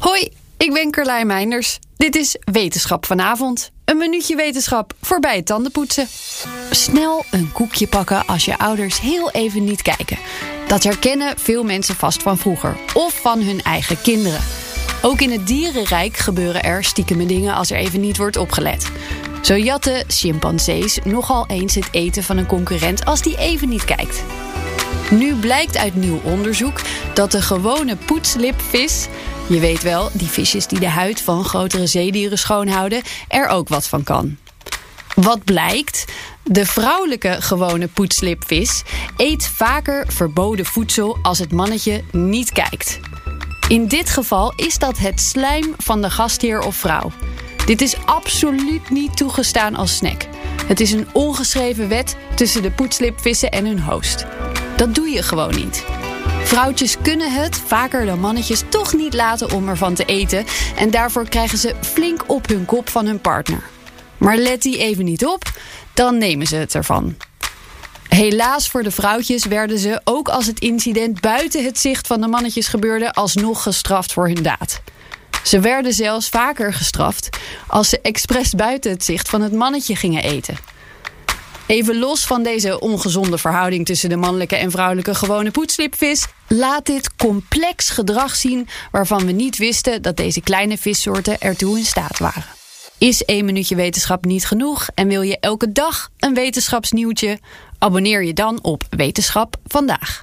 Hoi, ik ben Carlijn Meinders. Dit is Wetenschap vanavond. Een minuutje wetenschap voorbij het tandenpoetsen. Snel een koekje pakken als je ouders heel even niet kijken. Dat herkennen veel mensen vast van vroeger of van hun eigen kinderen. Ook in het dierenrijk gebeuren er stiekeme dingen als er even niet wordt opgelet. Zo jatten chimpansees nogal eens het eten van een concurrent als die even niet kijkt. Nu blijkt uit nieuw onderzoek dat de gewone poetslipvis, je weet wel, die visjes die de huid van grotere zeedieren schoonhouden, er ook wat van kan. Wat blijkt? De vrouwelijke gewone poetslipvis eet vaker verboden voedsel als het mannetje niet kijkt. In dit geval is dat het slijm van de gastheer of vrouw. Dit is absoluut niet toegestaan als snack. Het is een ongeschreven wet tussen de poetslipvissen en hun host. Dat doe je gewoon niet. Vrouwtjes kunnen het, vaker dan mannetjes, toch niet laten om ervan te eten. En daarvoor krijgen ze flink op hun kop van hun partner. Maar let die even niet op, dan nemen ze het ervan. Helaas voor de vrouwtjes werden ze, ook als het incident buiten het zicht van de mannetjes gebeurde, alsnog gestraft voor hun daad. Ze werden zelfs vaker gestraft als ze expres buiten het zicht van het mannetje gingen eten. Even los van deze ongezonde verhouding tussen de mannelijke en vrouwelijke gewone poetslipvis, laat dit complex gedrag zien waarvan we niet wisten dat deze kleine vissoorten ertoe in staat waren. Is één minuutje wetenschap niet genoeg en wil je elke dag een wetenschapsnieuwtje? Abonneer je dan op Wetenschap vandaag.